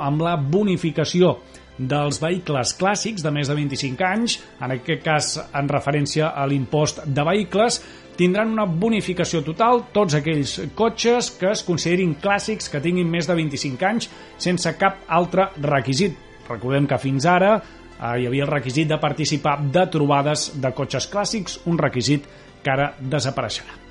amb la bonificació dels vehicles clàssics de més de 25 anys, en aquest cas en referència a l'impost de vehicles, tindran una bonificació total tots aquells cotxes que es considerin clàssics que tinguin més de 25 anys sense cap altre requisit. Recordem que fins ara eh, hi havia el requisit de participar de trobades de cotxes clàssics, un requisit que ara desapareixerà.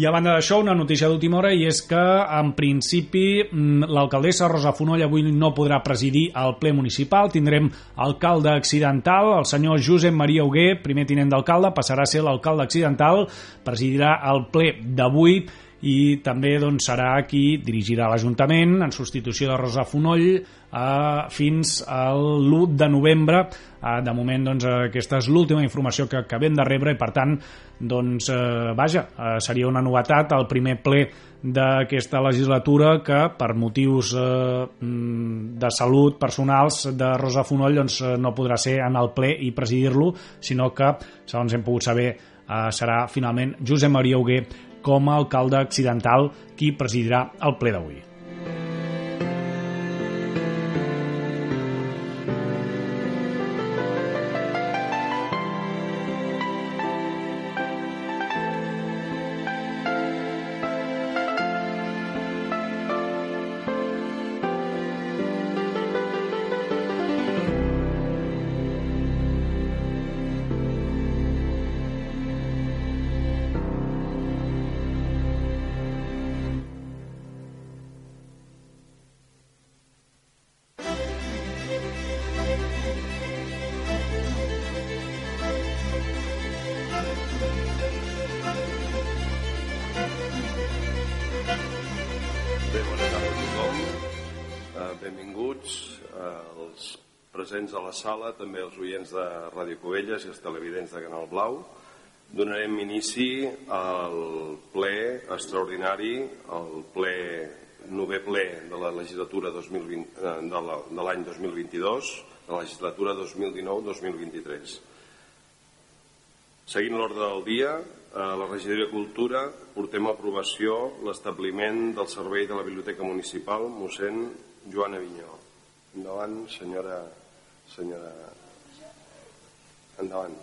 I a banda d'això, una notícia d'última hora i és que, en principi, mm, l'alcaldessa Rosa Fonoll avui no podrà presidir el ple municipal. Tindrem alcalde accidental, el senyor Josep Maria Huguer, primer tinent d'alcalde, passarà a ser l'alcalde accidental, presidirà el ple d'avui i també doncs, serà qui dirigirà l'Ajuntament en substitució de Rosa Fonoll eh, fins al l'1 de novembre. Eh, de moment doncs, aquesta és l'última informació que acabem de rebre i per tant doncs, eh, vaja, eh, seria una novetat el primer ple d'aquesta legislatura que per motius eh, de salut personals de Rosa Fonoll doncs, no podrà ser en el ple i presidir-lo, sinó que, segons hem pogut saber, eh, serà finalment Josep Maria Huguer com a alcalde accidental qui presidirà el ple d'avui. Oients de Ràdio Covelles i els televidents de Canal Blau. Donarem inici al ple extraordinari, al ple nové ple de la legislatura 2020, eh, de la- de l'any 2022, de la legislatura 2019-2023. Seguint l'ordre del dia, a la regidoria de Cultura portem a aprovació l'establiment del servei de la Biblioteca Municipal mossèn Joan Avinyó. Endavant, senyora... senyora... Endavant.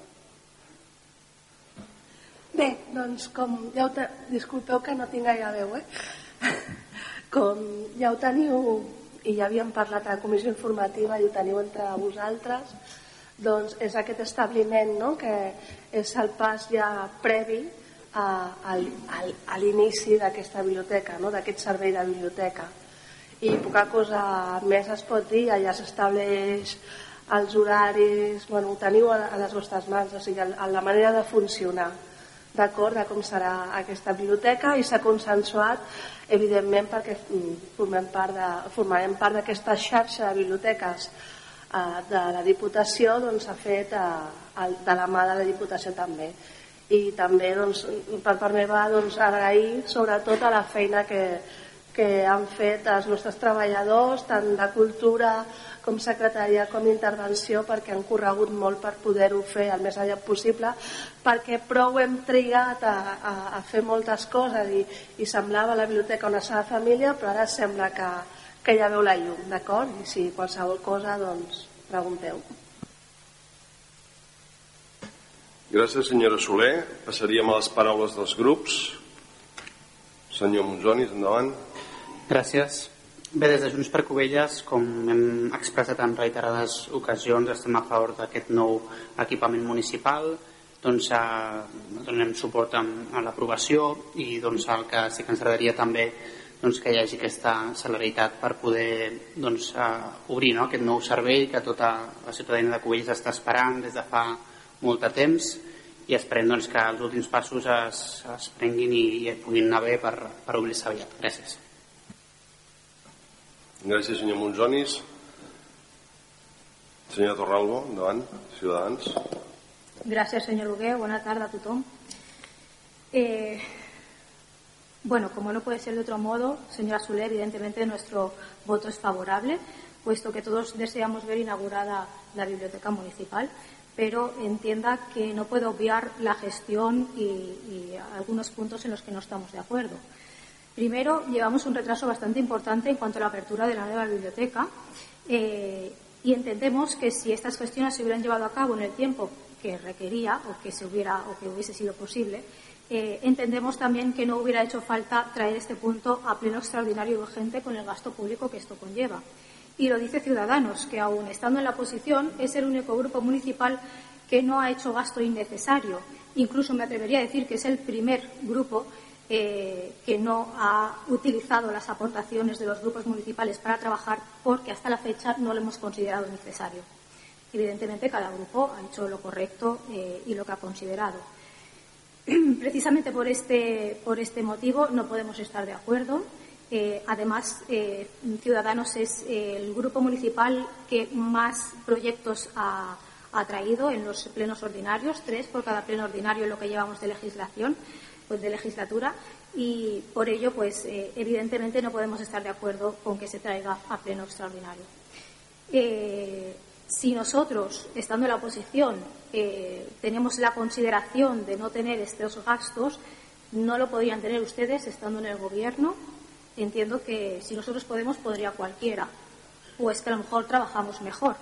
Bé, doncs com ja ho te... disculpeu que no tinc gaire veu, eh? Com ja ho teniu i ja havíem parlat a la comissió informativa i ho teniu entre vosaltres, doncs és aquest establiment no? que és el pas ja previ a, a, a, a l'inici d'aquesta biblioteca, no? d'aquest servei de biblioteca. I poca cosa més es pot dir, allà s'estableix els horaris, bueno, ho teniu a, a les vostres mans, o sigui, a la manera de funcionar d'acord de com serà aquesta biblioteca i s'ha consensuat evidentment perquè mm, formem part de, formarem part d'aquesta xarxa de biblioteques eh, de la Diputació doncs s'ha fet eh, el- de la mà de la Diputació també. I també doncs, per part meva doncs, agrair sobretot a la feina que, que han fet els nostres treballadors tant de cultura com secretaria com intervenció perquè han corregut molt per poder-ho fer el més aviat possible perquè prou hem trigat a, a, a fer moltes coses i, i semblava la biblioteca una sola família però ara sembla que, que ja veu la llum d'acord? i si qualsevol cosa doncs pregunteu Gràcies, senyora Soler. Passaríem a les paraules dels grups. Senyor Monzonis, endavant. Gràcies. Bé, des de Junts per Covelles, com hem expressat en reiterades ocasions, estem a favor d'aquest nou equipament municipal, doncs eh, donem suport amb, a l'aprovació i doncs el que sí que ens agradaria també doncs, que hi hagi aquesta celeritat per poder doncs, eh, obrir no? aquest nou servei que tota la ciutadania de Covelles està esperant des de fa molt de temps i esperem doncs, que els últims passos es, es prenguin i, i puguin anar bé per, per obrir-se aviat. Gràcies. Gràcies, senyor Monzonis. Senyor Torralbo, endavant, Ciutadans. Gracias, señor Hugué. Buenas tardes a tothom. Eh, bueno, como no puede ser de otro modo, señora Soler, evidentemente nuestro voto es favorable, puesto que todos deseamos ver inaugurada la biblioteca municipal, pero entienda que no puedo obviar la gestión y algunos puntos en los que no estamos de acuerdo. Primero, llevamos un retraso bastante importante en cuanto a la apertura de la nueva biblioteca eh, y entendemos que si estas gestiones se hubieran llevado a cabo en el tiempo que requería o que se hubiera o que hubiese sido posible, eh, entendemos también que no hubiera hecho falta traer este punto a pleno extraordinario y urgente con el gasto público que esto conlleva. Y lo dice Ciudadanos, que aún estando en la oposición es el único grupo municipal que no ha hecho gasto innecesario. Incluso me atrevería a decir que es el primer grupo eh, que no ha utilizado las aportaciones de los grupos municipales para trabajar porque hasta la fecha no lo hemos considerado necesario. Evidentemente, cada grupo ha hecho lo correcto eh, y lo que ha considerado. Precisamente por este, por este motivo no podemos estar de acuerdo. Eh, además, Ciudadanos es el grupo municipal que más proyectos ha, ha traído en los plenos ordinarios, tres por cada pleno ordinario en lo que llevamos de legislación pues, de legislatura y por ello, pues eh, evidentemente no podemos estar de acuerdo con que se traiga a pleno extraordinario. Eh, si nosotros, estando en la oposición, eh, tenemos la consideración de no tener estos gastos, no lo podrían tener ustedes estando en el gobierno. Entiendo que si nosotros podemos, podría cualquiera. O es que a lo mejor trabajamos mejor.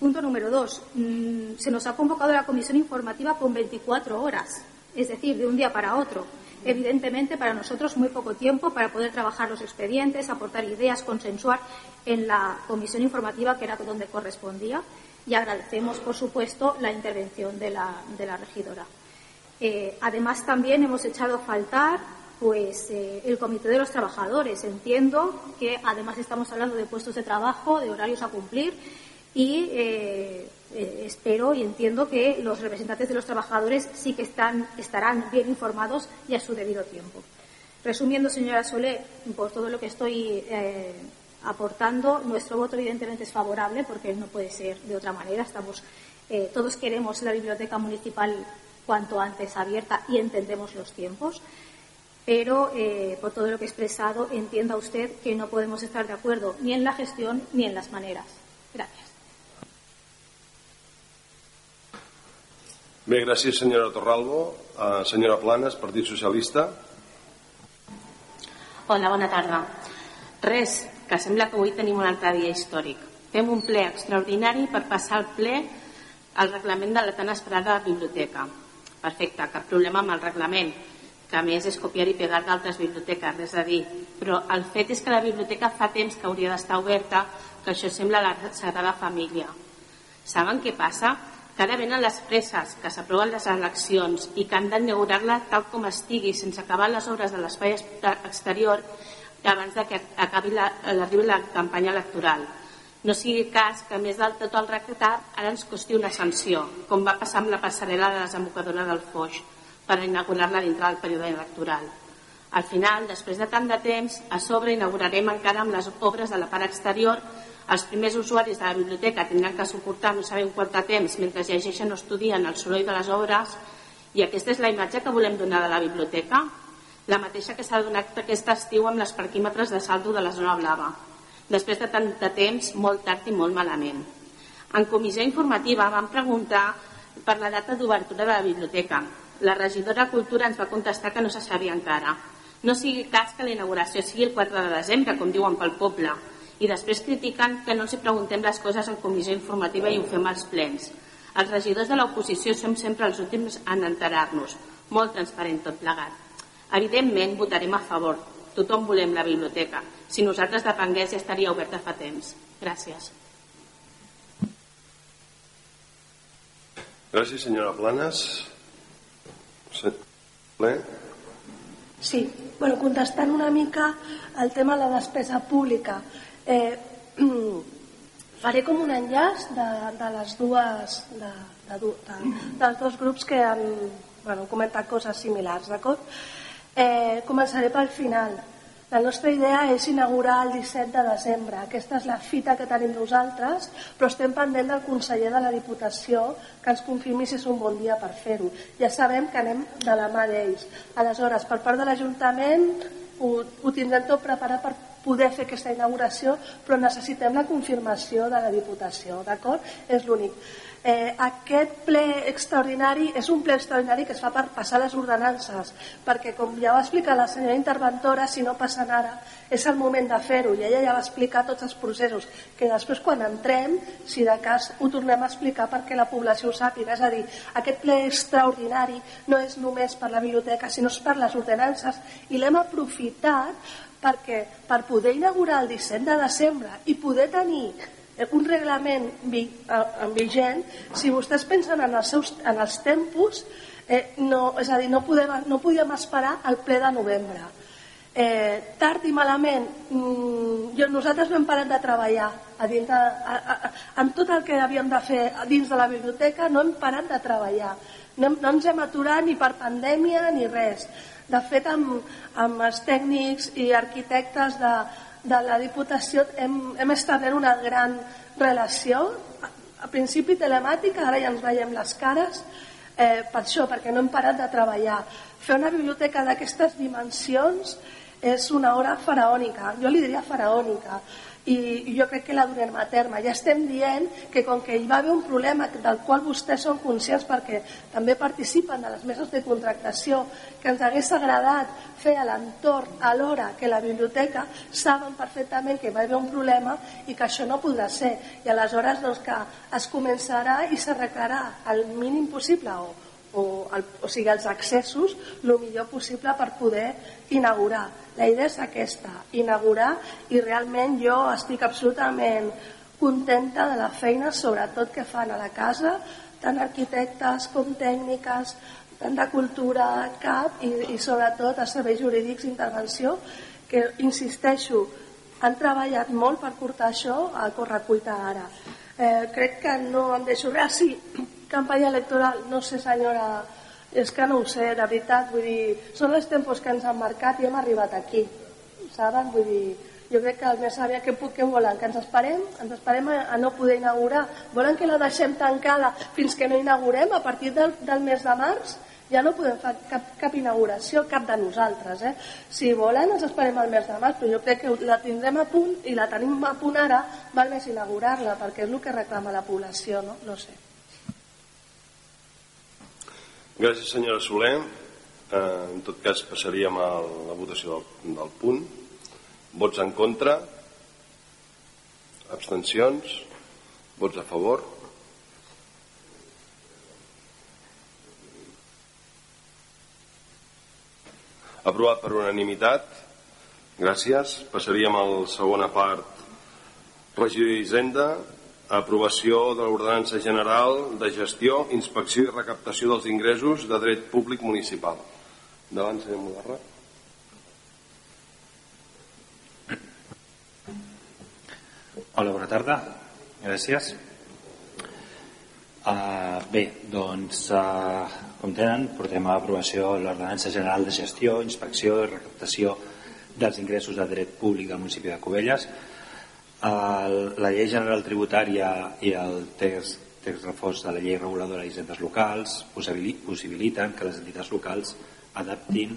Punto número dos. Mm, se nos ha convocado la comisión informativa con 24 horas es decir, de un día para otro. Evidentemente, para nosotros muy poco tiempo para poder trabajar los expedientes, aportar ideas, consensuar en la comisión informativa, que era donde correspondía, y agradecemos, por supuesto, la intervención de la, regidora. Eh, además, también hemos echado a faltar pues, eh, el Comité de los Trabajadores. Entiendo que, además, estamos hablando de puestos de trabajo, de horarios a cumplir y eh, eh, espero y entiendo que los representantes de los trabajadores sí que están, estarán bien informados y a su debido tiempo. Resumiendo, señora Solé, por todo lo que estoy eh, aportando, nuestro voto evidentemente es favorable porque no puede ser de otra manera. Eh, todos queremos la biblioteca municipal cuanto antes abierta y entendemos los tiempos. Pero por todo lo que he expresado, entienda usted que no podemos estar de acuerdo ni en la gestión ni en las maneras. Gracias. Bé, gràcies senyora Torralbo. Uh, senyora Planes, Partit Socialista. Hola, bona tarda. Res, que sembla que avui tenim un altre dia històric. Fem un ple extraordinari per passar al ple al reglament de la tan esperada biblioteca. Perfecte, cap problema amb el reglament, que a més és copiar i pegar d'altres biblioteques, res a dir. Però el fet és que la biblioteca fa temps que hauria d'estar oberta, que això sembla la Sagrada Família. Saben què passa? Que ara venen les presses, que s'aproven les eleccions i que han d'inaugurar-la tal com estigui, sense acabar les obres de l'espai exterior abans de que acabi la, la campanya electoral. No sigui cas que, més del tot el retard, ara ens costi una sanció, com va passar amb la passarel·la de desembocadora del Foix, per inaugurar-la dintre del període electoral. Al final, després de tant de temps, a sobre inaugurarem encara amb les obres de la part exterior els primers usuaris de la biblioteca tindran que suportar no sabem quant de temps mentre llegeixen o estudien el soroll de les obres i aquesta és la imatge que volem donar de la biblioteca, la mateixa que s'ha donat aquest estiu amb les parquímetres de saldo de la zona blava, després de tant de temps, molt tard i molt malament. En comissió informativa vam preguntar per la data d'obertura de la biblioteca. La regidora de Cultura ens va contestar que no se sabia encara. No sigui cas que la inauguració sigui el 4 de desembre, com diuen pel poble, i després critiquen que no els preguntem les coses en comissió informativa i ho fem als plens. Els regidors de l'oposició som sempre els últims en enterar-nos. Molt transparent tot plegat. Evidentment votarem a favor. Tothom volem la biblioteca. Si nosaltres depengués ja estaria oberta fa temps. Gràcies. Gràcies, senyora Planes. Ple? Sí, bueno, contestant una mica el tema de la despesa pública. Eh, faré com un enllaç de, de les dues de, de, de, dels dos grups que han bueno, comentat coses similars, d'acord? Eh, començaré pel final. La nostra idea és inaugurar el 17 de desembre. Aquesta és la fita que tenim nosaltres, però estem pendent del conseller de la Diputació que ens confirmi si és un bon dia per fer-ho. Ja sabem que anem de la mà d'ells. Aleshores, per part de l'Ajuntament ho, ho tindrem tot preparat per poder fer aquesta inauguració, però necessitem la confirmació de la Diputació, d'acord? És l'únic. Eh, aquest ple extraordinari és un ple extraordinari que es fa per passar les ordenances, perquè com ja va explicar la senyora interventora, si no passen ara, és el moment de fer-ho, i ella ja va explicar tots els processos, que després quan entrem, si de cas ho tornem a explicar perquè la població ho sàpiga, és a dir, aquest ple extraordinari no és només per la biblioteca, sinó és per les ordenances, i l'hem aprofitat perquè per poder inaugurar el 17 de desembre i poder tenir Eh, un reglament eh, vigent, si vostès pensen en els, seus, en els tempos, eh, no, és a dir, no, podem, no podíem esperar el ple de novembre. Eh, tard i malament, mm, jo, nosaltres no hem parat de treballar a dins de, a, a, en tot el que havíem de fer dins de la biblioteca, no hem parat de treballar. No, no ens hem aturat ni per pandèmia ni res. De fet, amb, amb els tècnics i arquitectes de, de la Diputació hem, hem establert una gran relació, a, principi telemàtica, ara ja ens veiem les cares, eh, per això, perquè no hem parat de treballar. Fer una biblioteca d'aquestes dimensions és una hora faraònica, jo li diria faraònica, i jo crec que la durem a terme. Ja estem dient que com que hi va haver un problema del qual vostès són conscients perquè també participen de les meses de contractació, que ens hagués agradat fer a l'entorn a l'hora que la biblioteca saben perfectament que va haver un problema i que això no podrà ser. I aleshores doncs, que es començarà i s'arreglarà el mínim possible o, o, el, o sigui, els accessos el millor possible per poder inaugurar. La idea és aquesta, inaugurar i realment jo estic absolutament contenta de la feina, sobretot que fan a la casa, tant arquitectes com tècniques, tant de cultura, CAP i, i sobretot a serveis jurídics d'intervenció, que, insisteixo, han treballat molt per portar això a correcuita ara. Eh, crec que no em deixo res. Sí, campanya electoral, no sé senyora és que no ho sé, de veritat, vull dir, són els tempos que ens han marcat i hem arribat aquí, saben? Vull dir, jo crec que el més aviat que, que volen, que ens esperem, ens esperem a, a no poder inaugurar, volen que la deixem tancada fins que no inaugurem a partir del, del mes de març, ja no podem fer cap, cap inauguració, cap de nosaltres. Eh? Si volen, ens esperem al mes de març, però jo crec que la tindrem a punt i la tenim a punt ara, val més inaugurar-la, perquè és el que reclama la població, no? No sé. Gràcies, senyora Soler. Eh, en tot cas, passaríem a la votació del, del punt. Vots en contra? Abstencions? Vots a favor? Aprovat per unanimitat. Gràcies. Passaríem a la segona part. Regió d'Hisenda, aprovació de l'ordenança general de gestió, inspecció i recaptació dels ingressos de dret públic municipal. Davant, senyor Mudarra. Hola, bona tarda. Gràcies. Uh, bé, doncs, uh, com tenen, portem a l'aprovació l'ordenança general de gestió, inspecció i recaptació dels ingressos de dret públic del municipi de Cubelles, el, la llei general tributària i el text, text reforç de la llei reguladora d'hisendes locals possibiliten que les entitats locals adaptin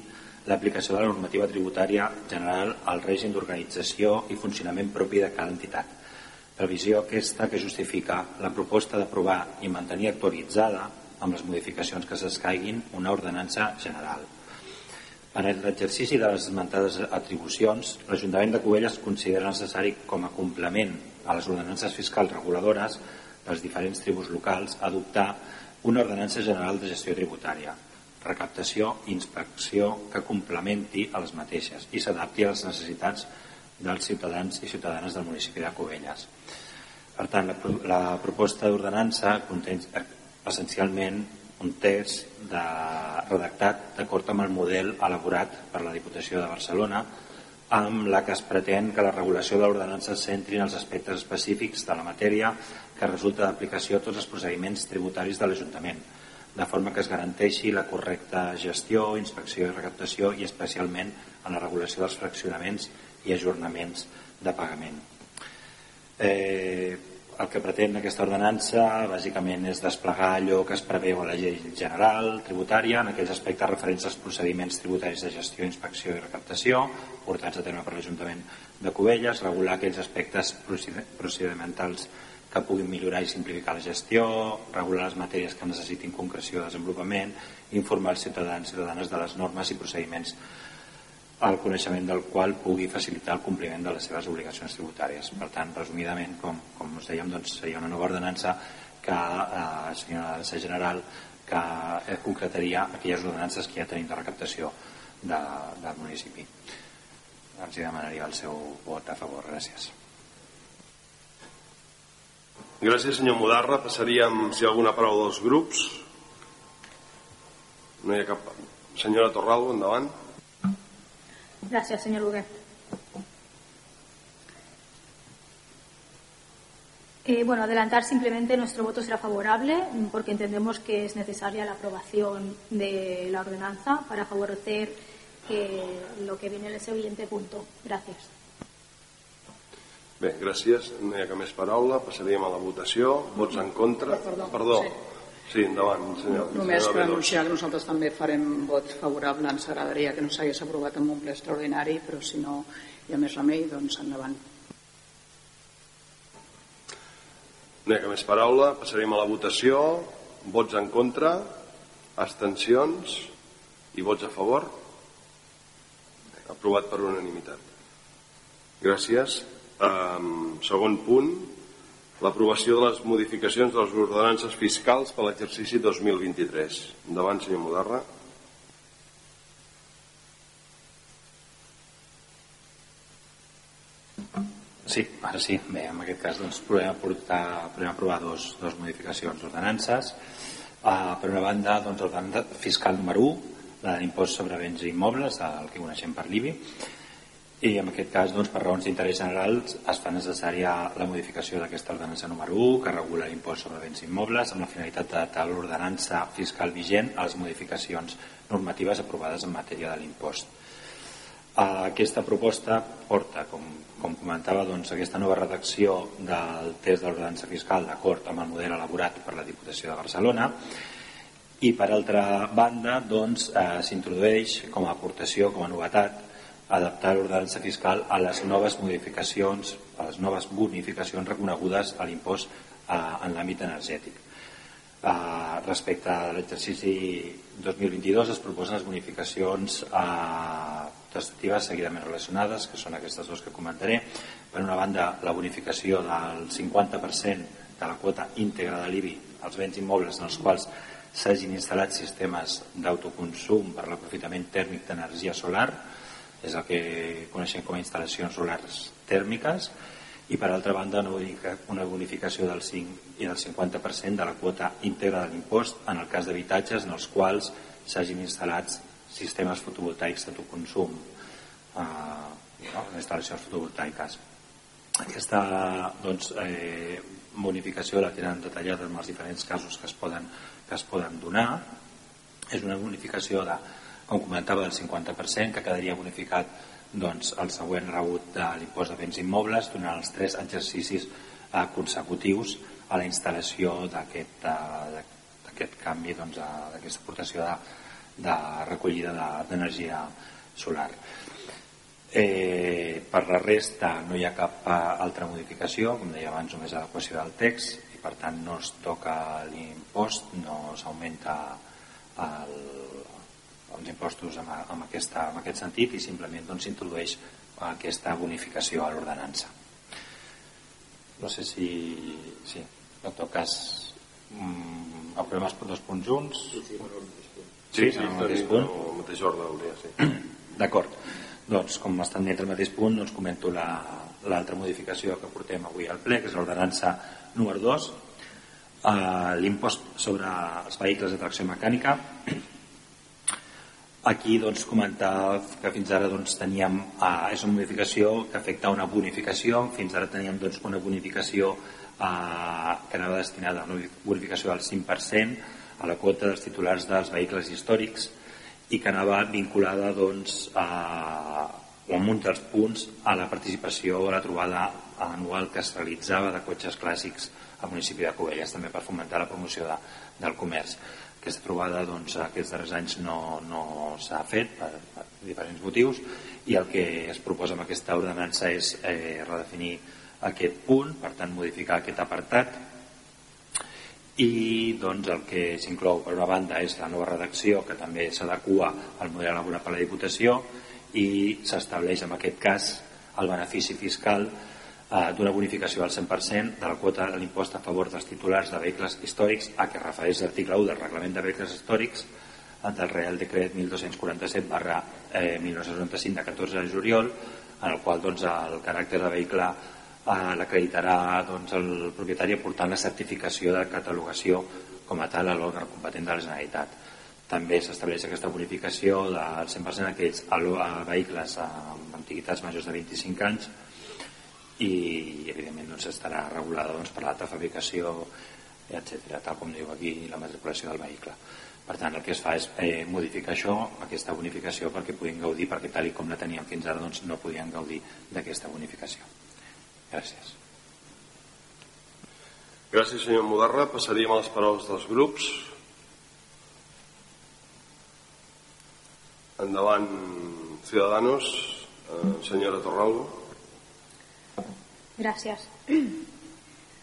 l'aplicació de la normativa tributària general al règim d'organització i funcionament propi de cada entitat. Previsió aquesta que justifica la proposta d'aprovar i mantenir actualitzada amb les modificacions que s'escaiguin una ordenança general. En l'exercici de les esmentades atribucions, l'Ajuntament de Cubelles considera necessari com a complement a les ordenances fiscals reguladores dels diferents tribus locals adoptar una ordenança general de gestió tributària, recaptació i inspecció que complementi a les mateixes i s'adapti a les necessitats dels ciutadans i ciutadanes del municipi de Cubelles. Per tant, la, la proposta d'ordenança conté essencialment un text de, redactat d'acord amb el model elaborat per la Diputació de Barcelona amb la que es pretén que la regulació de l'ordenança es centri en els aspectes específics de la matèria que resulta d'aplicació a tots els procediments tributaris de l'Ajuntament, de forma que es garanteixi la correcta gestió, inspecció i recaptació i especialment en la regulació dels fraccionaments i ajornaments de pagament. Eh, el que pretén aquesta ordenança bàsicament és desplegar allò que es preveu a la llei general tributària en aquells aspectes referents als procediments tributaris de gestió, inspecció i recaptació portats a terme per l'Ajuntament de Cubelles, regular aquells aspectes procedimentals que puguin millorar i simplificar la gestió, regular les matèries que necessitin concreció de desenvolupament, informar els ciutadans i ciutadanes de les normes i procediments el coneixement del qual pugui facilitar el compliment de les seves obligacions tributàries. Per tant, resumidament, com, com us dèiem, doncs, seria una nova ordenança que eh, una ordenança general que eh, concretaria aquelles ordenances que ja tenim de recaptació de, del municipi. Els demanaria el seu vot a favor. Gràcies. Gràcies, senyor Mudarra. Passaríem, si hi ha alguna paraula dels grups. No hi ha cap... Senyora Torralbo, endavant. Gracias, señor Huguet. Eh, bueno, adelantar simplemente nuestro voto será favorable porque entendemos que es necesaria la aprobación de la ordenanza para favorecer eh, lo que viene en el siguiente punto. Gracias. Bé, gràcies. No hi ha cap més paraula. Passaríem a la votació. Vots en contra. Perdó. Perdó. Sí. Sí, endavant, senyor. Només per Bedó. anunciar que nosaltres també farem vot favorable. Ens agradaria que no s'hagués aprovat en un ple extraordinari, però si no hi ha més remei, doncs endavant. No hi ha més paraula. Passarem a la votació. Vots en contra, abstencions i vots a favor. Aprovat per unanimitat. Gràcies. Um, segon punt, l'aprovació de les modificacions de les ordenances fiscals per l'exercici 2023. Endavant, senyor Mudarra. Sí, ara sí. Bé, en aquest cas doncs, podem, aportar, podem aprovar dos, dos modificacions d'ordenances. Uh, per una banda, doncs, l'ordenança fiscal número 1, la de l'impost sobre béns i immobles, el que coneixem per l'IBI, i en aquest cas, doncs, per raons d'interès generals, es fa necessària la modificació d'aquesta ordenança número 1, que regula l'impost sobre béns immobles, amb la finalitat d'adaptar l'ordenança fiscal vigent a les modificacions normatives aprovades en matèria de l'impost. Uh, aquesta proposta porta, com, com comentava, doncs, aquesta nova redacció del test de l'ordenança fiscal d'acord amb el model elaborat per la Diputació de Barcelona i per altra banda doncs, eh, s'introdueix com a aportació, com a novetat adaptar l'ordenança fiscal a les noves modificacions, a les noves bonificacions reconegudes a l'impost eh, en l'àmbit energètic. Uh, respecte a l'exercici 2022 es proposen les bonificacions uh, testatives seguidament relacionades, que són aquestes dues que comentaré. Per una banda, la bonificació del 50% de la quota íntegra de l'IBI als béns immobles en els quals s'hagin instal·lat sistemes d'autoconsum per l'aprofitament tèrmic d'energia solar, és el que coneixem com a instal·lacions solars tèrmiques, i per altra banda una bonifica- una bonificació del 5 i del 50% de la quota íntegra de l'impost en el cas d'habitatges en els quals s'hagin instal·lats sistemes fotovoltaics d'autoconsum eh, no? instal·lacions fotovoltaiques aquesta doncs, eh, bonificació la tenen detallada en els diferents casos que es poden, que es poden donar és una bonificació de, com comentava del 50% que quedaria bonificat doncs, el següent rebut de l'impost de béns immobles durant els tres exercicis eh, consecutius a la instal·lació d'aquest eh, canvi doncs, aportació de, de recollida de- d'energia solar. Eh, per la resta no hi ha cap eh, altra modificació. Com deia abans només adequació del text i per tant no es toca l'impost no s'augmenta el, els impostos amb, amb, aquesta, amb aquest sentit i simplement doncs, s'introdueix aquesta bonificació a l'ordenança. No sé si... Sí, en tot cas, mm, aprovem els dos punts junts. Sí, Sí, en el mateix punt. El mateix ordre del dia, sí. D'acord. Doncs, com estan dintre el mateix punt, doncs comento la- l'altra modificació que portem avui al ple, que és l'ordenança número 2, eh, l'impost sobre els vehicles de tracció mecànica. Aquí doncs, comentar que fins ara doncs, teníem, eh, és una modificació que afecta una bonificació, fins ara teníem doncs, una bonificació eh, que anava destinada a una bonificació del 5% a la quota dels titulars dels vehicles històrics i que anava vinculada doncs, a, o amb un dels punts a la participació a la trobada anual que es realitzava de cotxes clàssics al municipi de Covelles, també per fomentar la promoció de, del comerç. Aquesta trobada doncs, aquests darrers anys no, no s'ha fet per, per diferents motius i el que es proposa amb aquesta ordenança és eh, redefinir aquest punt, per tant modificar aquest apartat. I doncs el que s'inclou per una banda és la nova redacció que també s'adequa al model elaborat per la Diputació i s'estableix en aquest cas el benefici fiscal d'una bonificació al 100% de la quota de l'impost a favor dels titulars de vehicles històrics a què refereix l'article 1 del Reglament de Vehicles Històrics del Real Decret 1247 barra eh, 1995 de 14 de juliol en el qual doncs, el caràcter de vehicle eh, l'acreditarà doncs, el propietari aportant la certificació de catalogació com a tal a l'òrgan competent de la Generalitat. També s'estableix aquesta bonificació del 100% a aquells a, a vehicles amb antiguitats majors de 25 anys i evidentment doncs, estarà regulada doncs, per l'altra fabricació etc tal com diu aquí la matriculació del vehicle. Per tant, el que es fa és eh, modificar això, aquesta bonificació, perquè puguin gaudir, perquè tal i com la teníem fins ara, doncs no podien gaudir d'aquesta bonificació. Gràcies. Gràcies, senyor Mudarra. Passaríem a les paraules dels grups. Endavant, Ciudadanos. Eh, senyora Torralbo. Gracias.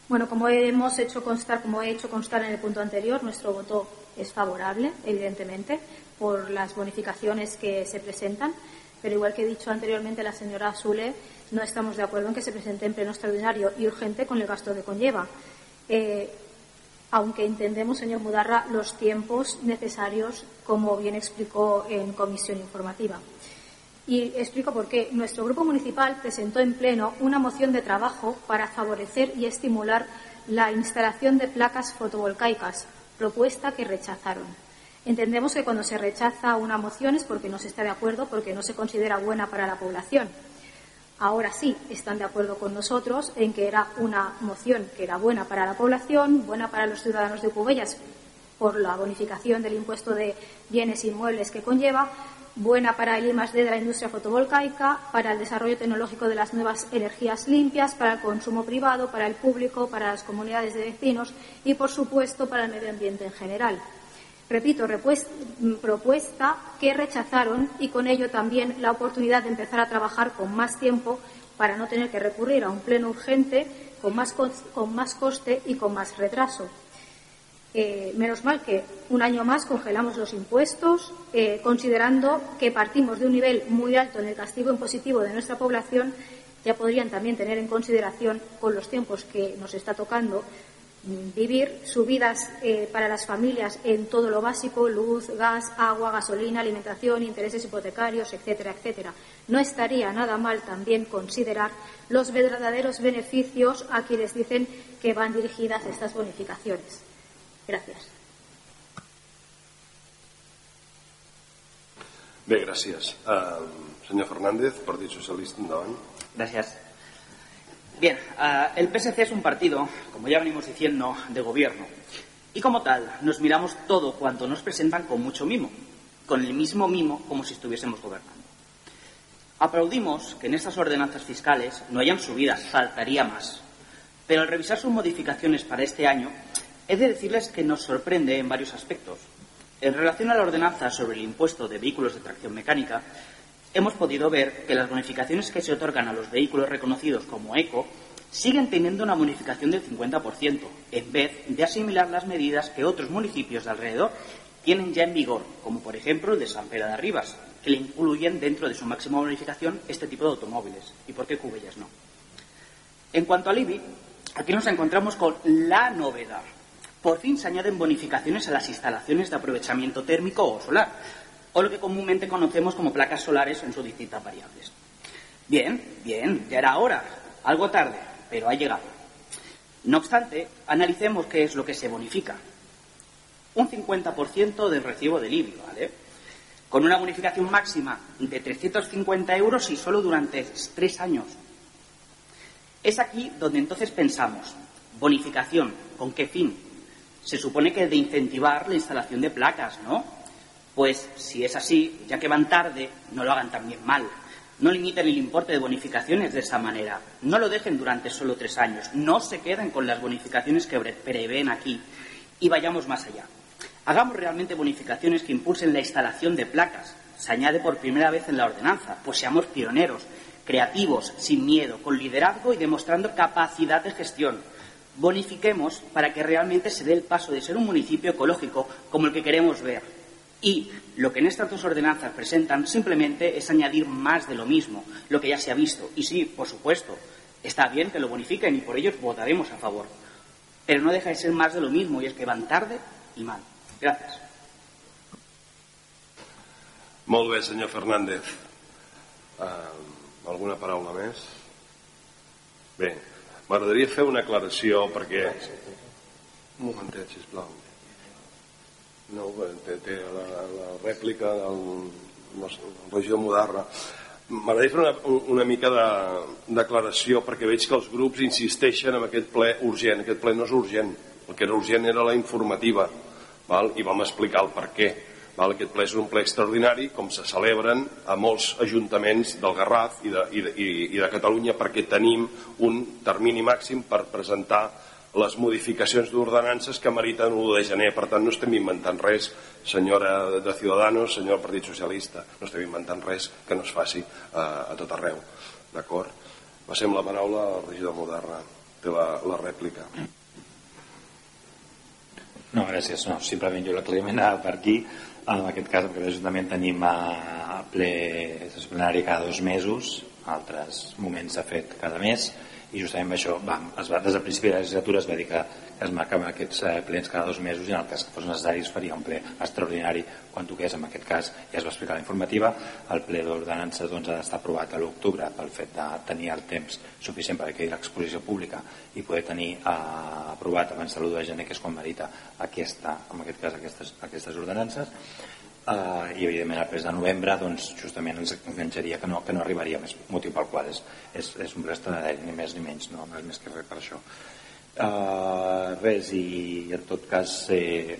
Bueno, como hemos hecho constar, como he hecho constar en el punto anterior, nuestro voto es favorable, evidentemente, por las bonificaciones que se presentan, pero igual que he dicho anteriormente la señora Zule, no estamos de acuerdo en que se presente en pleno extraordinario y urgente con el gasto que conlleva. Eh, aunque entendemos, señor Mudarra, los tiempos necesarios, como bien explicó en comisión informativa. Y explico por qué. Nuestro grupo municipal presentó en pleno una moción de trabajo para favorecer y estimular la instalación de placas fotovoltaicas propuesta que rechazaron. Entendemos que cuando se rechaza una moción es porque no se está de acuerdo, porque no se considera buena para la población. Ahora sí están de acuerdo con nosotros en que era una moción que era buena para la población, buena para los ciudadanos de Cubellas por la bonificación del impuesto de bienes inmuebles que conlleva, buena para el I+D de la industria fotovoltaica, para el desarrollo tecnológico de las nuevas energías limpias, para el consumo privado, para el público, para las comunidades de vecinos y, por supuesto, para el medio ambiente en general. Repito, propuesta que rechazaron y con ello también la oportunidad de empezar a trabajar con más tiempo para no tener que recurrir a un pleno urgente con más, con más coste y con más retraso. Eh, menos mal que un año más congelamos los impuestos, eh, considerando que partimos de un nivel muy alto en el castigo impositivo de nuestra población, ya podrían también tener en consideración, con los tiempos que nos está tocando, vivir subidas eh, para las familias en todo lo básico, luz, gas, agua, gasolina, alimentación, intereses hipotecarios, etcétera, etcétera. No estaría nada mal también considerar los verdaderos beneficios a quienes dicen que van dirigidas estas bonificaciones. Gràcies. Bé, gràcies. Uh, senyor Fernández, Partit Socialista, endavant. Gracias. Bien, uh, el PSC es un partido, como ya venimos diciendo, de gobierno. Y como tal, nos miramos todo cuanto nos presentan con mucho mimo, con el mismo mimo como si estuviésemos gobernando. Aplaudimos que en estas ordenanzas fiscales no hayan subidas, faltaría más. Pero al revisar sus modificaciones para este año, He de decirles que nos sorprende en varios aspectos. En relación a la ordenanza sobre el impuesto de vehículos de tracción mecánica, hemos podido ver que las bonificaciones que se otorgan a los vehículos reconocidos como ECO siguen teniendo una bonificación del 50%, en vez de asimilar las medidas que otros municipios de alrededor tienen ya en vigor, como por ejemplo el de San Pedro de Arribas, que le incluyen dentro de su máxima bonificación este tipo de automóviles. ¿Y por qué Cubellas no? En cuanto al IBI, aquí nos encontramos con la novedad. Por fin se añaden bonificaciones a las instalaciones de aprovechamiento térmico o solar, o lo que comúnmente conocemos como placas solares en sus distintas variables. Bien, bien, ya era hora, algo tarde, pero ha llegado. No obstante, analicemos qué es lo que se bonifica. Un 50% del recibo del IBI, ¿vale? Con una bonificación máxima de 350 euros y solo durante tres años. Es aquí donde entonces pensamos, bonificación, ¿con qué fin? Se supone que de incentivar la instalación de placas, ¿no? Pues si es así, ya que van tarde, no lo hagan también mal. No limiten el importe de bonificaciones de esa manera. No lo dejen durante solo tres años. No se queden con las bonificaciones que prevén aquí. Y vayamos más allá. Hagamos realmente bonificaciones que impulsen la instalación de placas. Se añade por primera vez en la ordenanza. Pues seamos pioneros. creativos, sin miedo, con liderazgo y demostrando capacidad de gestión. Bonifiquemos para que realmente se dé el paso de ser un municipio ecológico como el que queremos ver. Y lo que en estas dos ordenanzas presentan simplemente es añadir más de lo mismo, lo que ya se ha visto. Y sí, por supuesto, está bien que lo bonifiquen y por ello votaremos a favor. Pero no deja de ser más de lo mismo y es que van tarde y mal. Gracias. Molt bé, senyor Fernández. Uh, alguna paraula més? Bé, m'agradaria fer una aclaració perquè... Un momentet, sisplau. No, té, té la, la rèplica del, del regidor Mudarra. M'agradaria fer una, una mica de declaració perquè veig que els grups insisteixen en aquest ple urgent. Aquest ple no és urgent. El que era urgent era la informativa val? i vam explicar el per què Val? Aquest ple és un ple extraordinari, com se celebren a molts ajuntaments del Garraf i de, i de, i de Catalunya perquè tenim un termini màxim per presentar les modificacions d'ordenances que meriten l'1 de gener. Per tant, no estem inventant res, senyora de Ciudadanos, senyor Partit Socialista, no estem inventant res que no es faci a, a tot arreu. D'acord? Passem la paraula al regidor Moderna. Té la, la rèplica. No, gràcies. No, simplement jo l'aclariment per aquí en aquest cas, en aquest Ajuntament tenim a ple disciplinari cada dos mesos, altres moments s'ha fet cada mes, i justament això va, es va, des del principi de la legislatura es va dir que, es marcaven aquests eh, plens cada dos mesos i en el cas que fos necessari es faria un ple extraordinari quan toqués, en aquest cas ja es va explicar la informativa, el ple d'ordenances doncs, ha d'estar aprovat a l'octubre pel fet de tenir el temps suficient per que l'exposició pública i poder tenir eh, aprovat abans de l'1 de gener que és quan merita aquesta, en aquest cas aquestes, aquestes ordenances Uh, i evidentment el pres de novembre doncs, justament ens enganxaria que no, que no arribaria més motiu pel qual és, és, és un prest ni més ni menys no és més que res per això. Uh, res i en tot cas eh,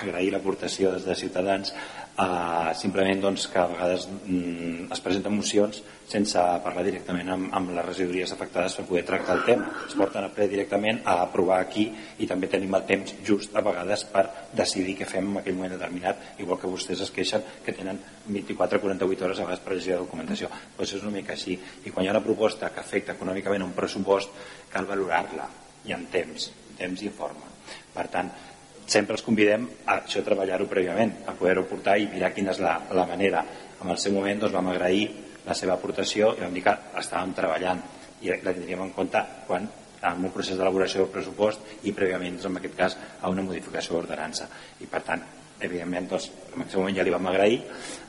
agrair l'aportació des de Ciutadans Uh, simplement doncs, que a vegades mm, es presenten mocions sense parlar directament amb, amb les regidories afectades per poder tractar el tema. Es porten a ple directament a aprovar aquí i també tenim el temps just a vegades per decidir què fem en aquell moment determinat, igual que vostès es queixen que tenen 24-48 hores a vegades per llegir la documentació. Pues és una mica així. I quan hi ha una proposta que afecta econòmicament un pressupost, cal valorar-la i en temps, temps i forma. Per tant, sempre els convidem a això treballar-ho prèviament, a poder-ho portar i mirar quina és la, la manera. En el seu moment doncs, vam agrair la seva aportació i vam dir que estàvem treballant i la tindríem en compte quan en un procés d'elaboració del pressupost i prèviament, doncs, en aquest cas, a una modificació d'ordenança. I per tant, evidentment, doncs, en aquest moment ja li vam agrair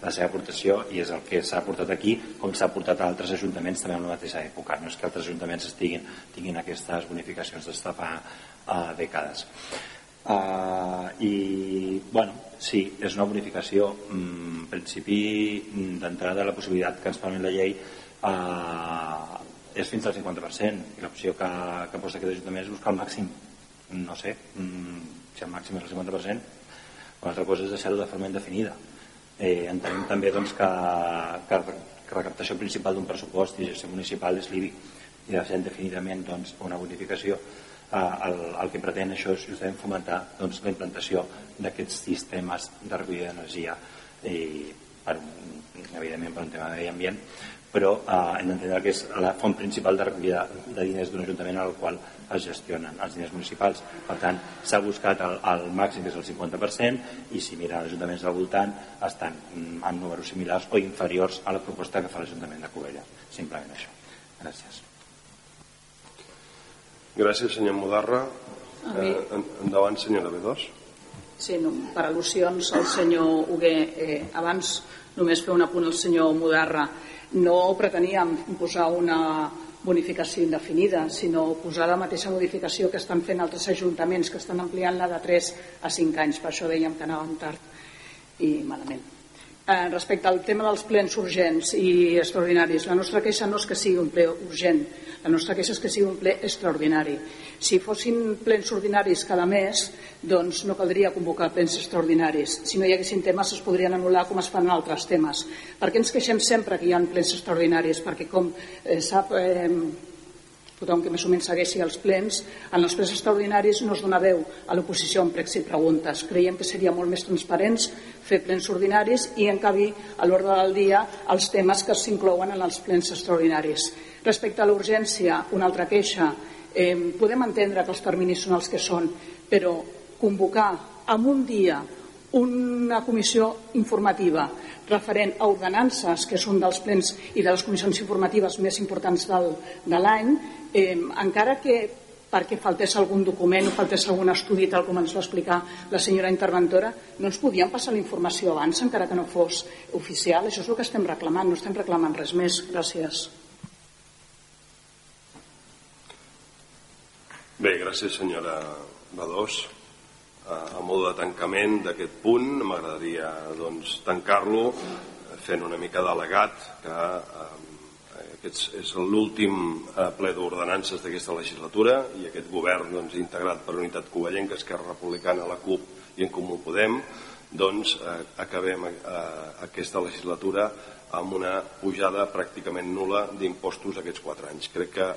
la seva aportació i és el que s'ha portat aquí, com s'ha portat a altres ajuntaments també en la mateixa època. No és que altres ajuntaments estiguin, tinguin aquestes bonificacions des de fa uh, dècades. Uh, i bueno, sí, és una bonificació mm, en principi mm, d'entrada la possibilitat que ens permet la llei uh, és fins al 50% i l'opció que, que posa aquest Ajuntament és buscar el màxim. No sé, mm, si el màxim és el 50% una altra cosa és deixar-ho de forma indefinida. Eh, entenem també doncs, que, que, que recaptació principal d'un pressupost i gestió municipal és l'IBI i de ser indefinidament doncs, una bonificació el, el que pretén això és justament fomentar doncs, la implantació d'aquests sistemes de recollida d'energia i per, evidentment per un tema de medi ambient però eh, hem d'entendre que és la font principal de recollida de diners d'un ajuntament al qual es gestionen els diners municipals. Per tant, s'ha buscat el, el màxim, que és el 50%, i si mira els ajuntaments del voltant, estan mm, en números similars o inferiors a la proposta que fa l'Ajuntament de Covella. Simplement això. Gràcies. Gràcies, senyor Mudarra. Eh, endavant, senyora B2. Sí, no, per al·lusions al senyor Hugué. Eh, abans només fer un apunt al senyor Mudarra. No preteníem posar una bonificació indefinida, sinó posar la mateixa modificació que estan fent altres ajuntaments, que estan ampliant-la de 3 a 5 anys. Per això dèiem que anàvem tard i malament. Eh, respecte al tema dels plens urgents i extraordinaris, la nostra queixa no és que sigui un ple urgent, la nostra queixa és que sigui un ple extraordinari. Si fossin plens ordinaris cada mes, doncs no caldria convocar plens extraordinaris. Si no hi haguessin temes es podrien anul·lar com es fan en altres temes. Per què ens queixem sempre que hi ha plens extraordinaris? Perquè com eh, sap... Eh, tothom que més o menys segueixi els plens, en els plens extraordinaris no es dona veu a l'oposició amb pregs i preguntes. Creiem que seria molt més transparents fer plens ordinaris i encabi a l'ordre del dia els temes que s'inclouen en els plens extraordinaris. Respecte a l'urgència, una altra queixa. Eh, podem entendre que els terminis són els que són, però convocar en un dia una comissió informativa referent a ordenances, que és un dels plens i de les comissions informatives més importants del, de l'any, eh, encara que perquè faltés algun document o faltés algun estudi, tal com ens va explicar la senyora interventora, no ens podien passar la informació abans, encara que no fos oficial. Això és el que estem reclamant, no estem reclamant res més. Gràcies. Bé, gràcies senyora Badós. A modo de tancament d'aquest punt, m'agradaria doncs, tancar-lo fent una mica d'al·legat que eh, aquest és l'últim eh, ple d'ordenances d'aquesta legislatura i aquest govern doncs, integrat per Unitat Covellenca, Esquerra Republicana, la CUP i en Comú Podem doncs eh, acabem eh, aquesta legislatura amb una pujada pràcticament nula d'impostos aquests quatre anys. Crec que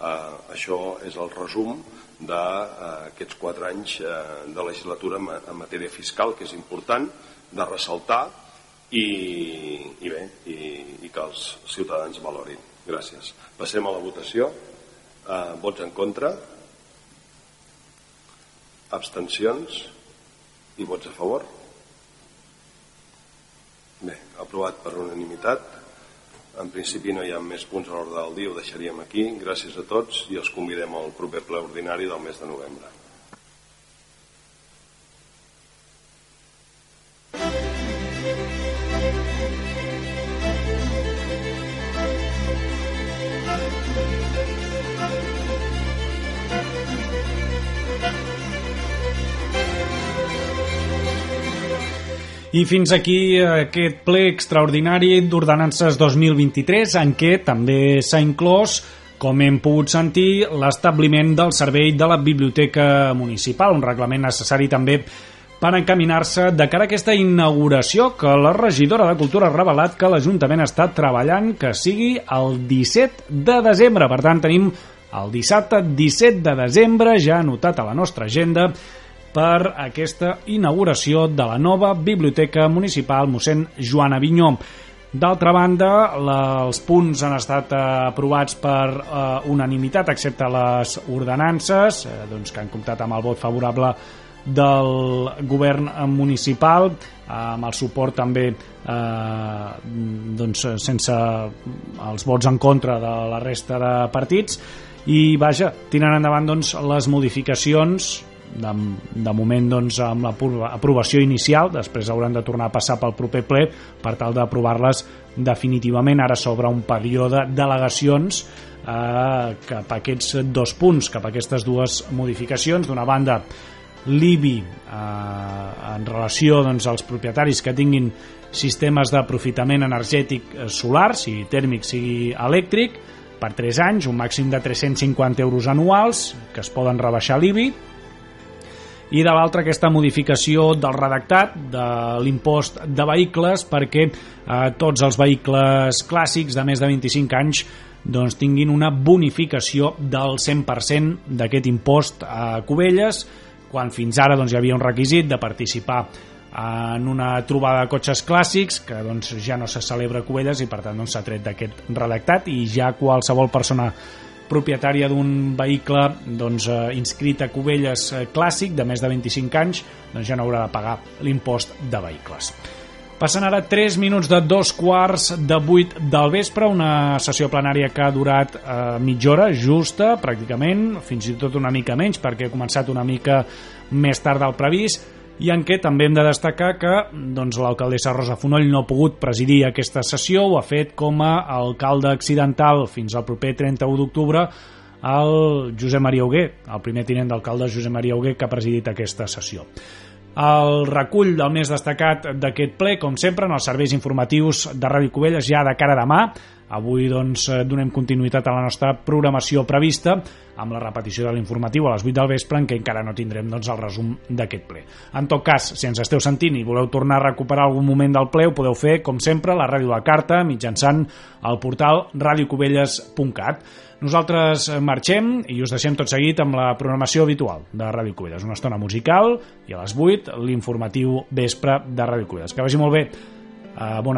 eh, això és el resum d'aquests quatre anys eh, de legislatura en matèria fiscal, que és important de ressaltar i, i bé, i, i que els ciutadans valorin. Gràcies. Passem a la votació. Eh, vots en contra? Abstencions? I vots a favor? Bé, aprovat per unanimitat. En principi no hi ha més punts a l'ordre del dia, ho deixaríem aquí. Gràcies a tots i els convidem al proper ple ordinari del mes de novembre. I fins aquí aquest ple extraordinari d'ordenances 2023 en què també s'ha inclòs com hem pogut sentir, l'establiment del servei de la Biblioteca Municipal, un reglament necessari també per encaminar-se de cara a aquesta inauguració que la regidora de Cultura ha revelat que l'Ajuntament està treballant que sigui el 17 de desembre. Per tant, tenim el dissabte 17 de desembre ja anotat a la nostra agenda per aquesta inauguració de la nova Biblioteca Municipal mossèn Joan Avinyó. D'altra banda, la, els punts han estat eh, aprovats per eh, unanimitat, excepte les ordenances, eh, doncs, que han comptat amb el vot favorable del govern municipal, amb el suport també eh, doncs, sense els vots en contra de la resta de partits, i vaja, tiren endavant doncs, les modificacions de, de moment doncs, amb l'aprovació inicial, després hauran de tornar a passar pel proper ple per tal d'aprovar-les definitivament. Ara s'obre un període d'al·legacions eh, cap a aquests dos punts, cap a aquestes dues modificacions. D'una banda, l'IBI eh, en relació doncs, als propietaris que tinguin sistemes d'aprofitament energètic eh, solar, sigui tèrmic, sigui elèctric, per 3 anys, un màxim de 350 euros anuals, que es poden rebaixar l'IBI, i de l'altra aquesta modificació del redactat de l'impost de vehicles perquè eh, tots els vehicles clàssics de més de 25 anys doncs, tinguin una bonificació del 100% d'aquest impost a Cubelles quan fins ara doncs, hi havia un requisit de participar en una trobada de cotxes clàssics que doncs, ja no se celebra a Cubelles i per tant doncs, s'ha doncs, tret d'aquest redactat i ja qualsevol persona propietària d'un vehicle doncs, eh, inscrit a Cubelles eh, clàssic de més de 25 anys doncs ja no haurà de pagar l'impost de vehicles. Passen ara 3 minuts de dos quarts de 8 del vespre, una sessió plenària que ha durat eh, mitja hora, justa, pràcticament, fins i tot una mica menys, perquè ha començat una mica més tard del previst, i en què també hem de destacar que doncs, l'alcaldessa Rosa Fonoll no ha pogut presidir aquesta sessió, ho ha fet com a alcalde accidental fins al proper 31 d'octubre el Josep Maria Hugué, el primer tinent d'alcalde Josep Maria Hugué que ha presidit aquesta sessió. El recull del més destacat d'aquest ple, com sempre, en els serveis informatius de Ràdio Covelles ja de cara a demà, Avui doncs, eh, donem continuïtat a la nostra programació prevista amb la repetició de l'informatiu a les 8 del vespre en què encara no tindrem doncs, el resum d'aquest ple. En tot cas, si ens esteu sentint i voleu tornar a recuperar algun moment del ple, ho podeu fer, com sempre, a la ràdio de carta mitjançant el portal radiocovelles.cat. Nosaltres marxem i us deixem tot seguit amb la programació habitual de Ràdio Covelles. Una estona musical i a les 8 l'informatiu vespre de Ràdio Covelles. Que vagi molt bé. Uh, bona nit.